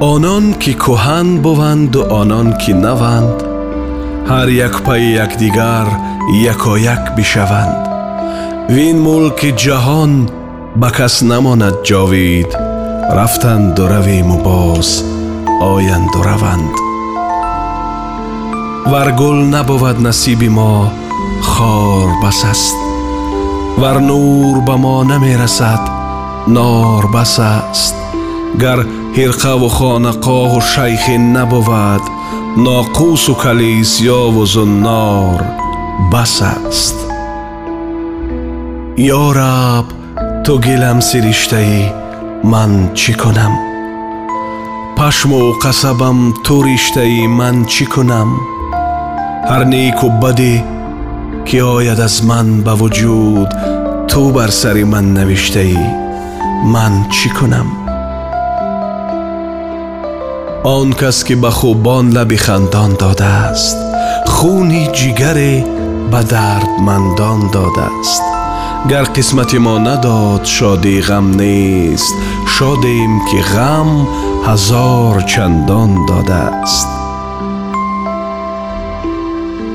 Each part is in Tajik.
онон ки кӯҳан буванду онон ки наванд ҳар як пайи якдигар якояк бишаванд. Вин мулки ҷаҳон ба кас намонад ҷовид рафтанду равиму боз оянду раванд вар гул набувад насиби мо хор бас аст. Вар нур ба мо намерасад нор бас аст. Гар ҳирқаву хонақоҳу шайхе набувад ноқусу калисёву зуннор бас аст ё раб ту гилам сириштаӣ ман чӣ кунам пашму қасабам ту риштаӣ ман чӣ кунам ҳар неку баде ки ояд аз ман ба вуҷуд ту бар сари ман навиштаӣ ман чӣ кунам он кас ки ба хубон лаби хандон додааст. Хуни ҷигаре ба дардмандон додааст. Гар қисмати мо надод шодӣ ғам нест. Шодем ки ғам ҳазор чандон додааст.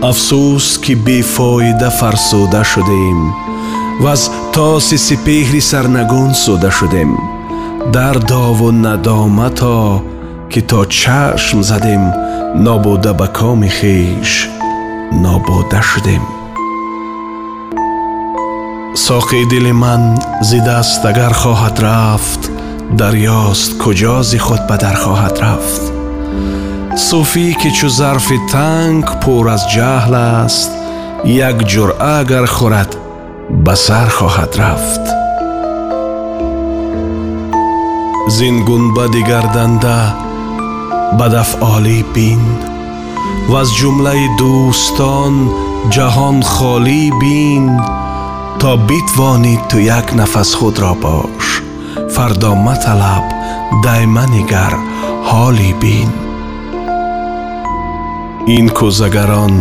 Афсӯс ки бефоида фарсуда шудем ваз тоси сипеҳри сарнагун суда шудем. Дардову надомато ки то чашм задем нобуда ба коми хеш нобуда шудем соқи дили ман зи даст агар хоҳад рафт дарёст куҷо зи худ ба дар хоҳад рафт суфӣ ки чу зарфи танг пур аз ҷаҳл аст як ҷуръа агар хӯрад ба сар хоҳад рафт зин гунбади гарданда бадафъолӣ бин ваз ҷумлаи дӯстон ҷаҳон холӣ бин то битвонӣ ту як нафас худро бош фардо маталаб дайма нигар ҳолӣ бин ин кӯзагарон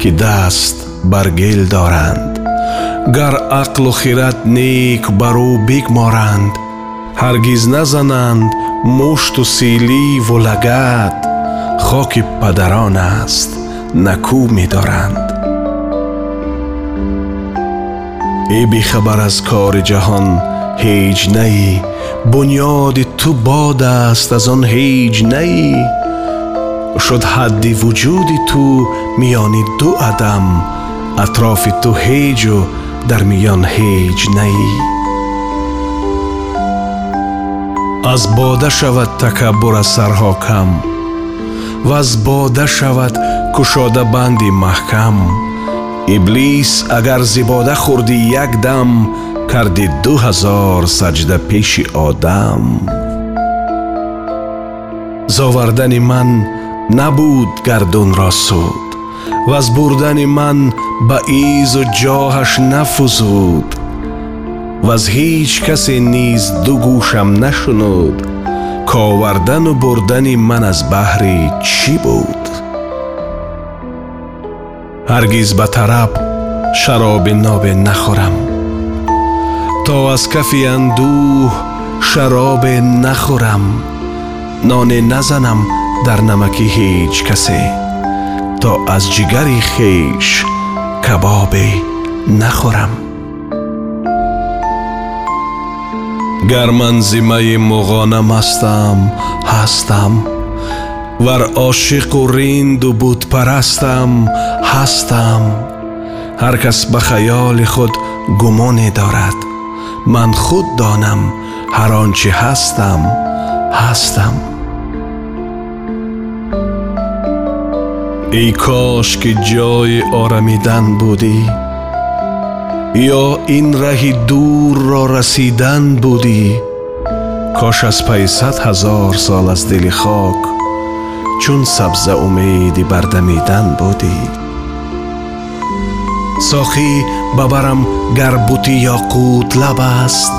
ки даст бар гел доранд гар ақлу хират нек бар ӯ бигморанд ҳаргиз назананд мушту силиву лагат хоки падарон аст накӯ медоранд э бехабар аз кори ҷаҳон ҳеҷ наӣ бунёди ту бод аст аз он ҳеҷ наӣ шуд ҳадди вуҷуди ту миёни ду адам атрофи ту ҳеҷу дар миён ҳеҷ наӣ аз бода шавад такаббур аз сарҳо кам ваз бода шавад кушода банди маҳкам. Иблис агар зибода хӯрди як дам карди ду ҳазор саҷда пеши одам. Зовардани ман набуд гардунро суд ваз бурдани ман ба изу ҷоҳаш нафузуд ваз ҳеҷ касе низ ду гӯшам нашунуд. Ковардану бурдани ман аз баҳри чӣ буд? Ҳаргиз ба тараб шароби нобе нахӯрам. То аз кафи андӯҳ шаробе нахӯрам. Ноне назанам дар намаки ҳеҷ касе. То аз ҷигари хеш кабобе нахӯрам гар ман зимаи муғонам ҳастам ҳастам вар ошиқу ринду бутпарастам ҳастам ҳар кас ба хаёли худ гумоне дорад ман худ донам ҳар он чӣ ҳастам ҳастам эй кош ки ҷои орамидан будӣ ё ин раҳи дурро расидан будӣ кош аз пайи сад ҳазор сол аз дили хок чун сабза умеди бардамидан будӣ соқӣ ба барам гар бути ёқут лаб аст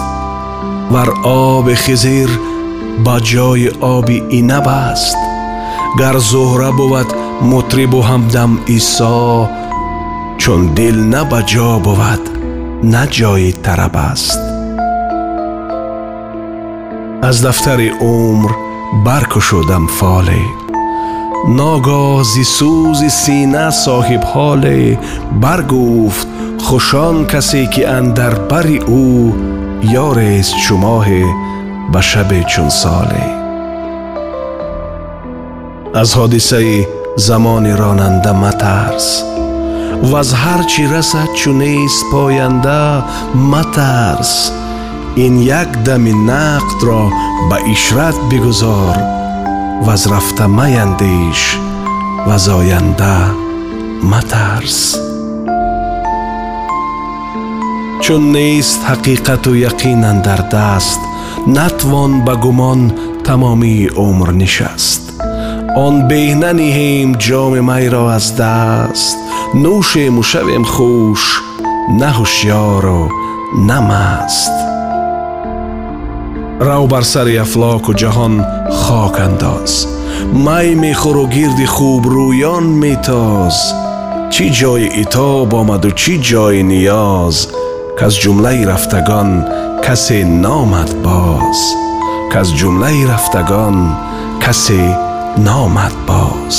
вар оби хизир ба ҷои оби инаб аст гар зуҳра буд мутрибу ҳамдам исо чун дил на ба ҷо буд на ҷои тараб аст. Аз дафтари умр баркушудам фоле. Ногоҳ зи сӯзи сина соҳибҳоле баргуфт хушон касе ки андар бари ӯ ёрест чумоҳе ба шабе чун соле. Аз ҳодисаи замони ронанда матарс ваз ҳар чӣ расад чунест поянда матарс. Ин як дами нақдро ба ишрат бигузор. Ваз рафта маяндеш ваз оянда матарс. Чун нест ҳақиқату яқинан дар даст натвон ба гумон тамомии умр нишаст. Он беҳна ниҳем ҷоми майро аз даст нӯшему шавем хуш на ҳушёру на маст. Рав бар сари афлоку ҷаҳон хок андоз. Май мехӯру гирди хубрӯён метоз. Чӣ ҷои итоб омаду чӣ ҷои ниёз? Каз ҷумлаи рафтагон касе номад боз. Каз ҷумлаи рафтагон касе номад боз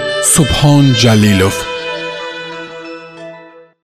سبحان جلیلوف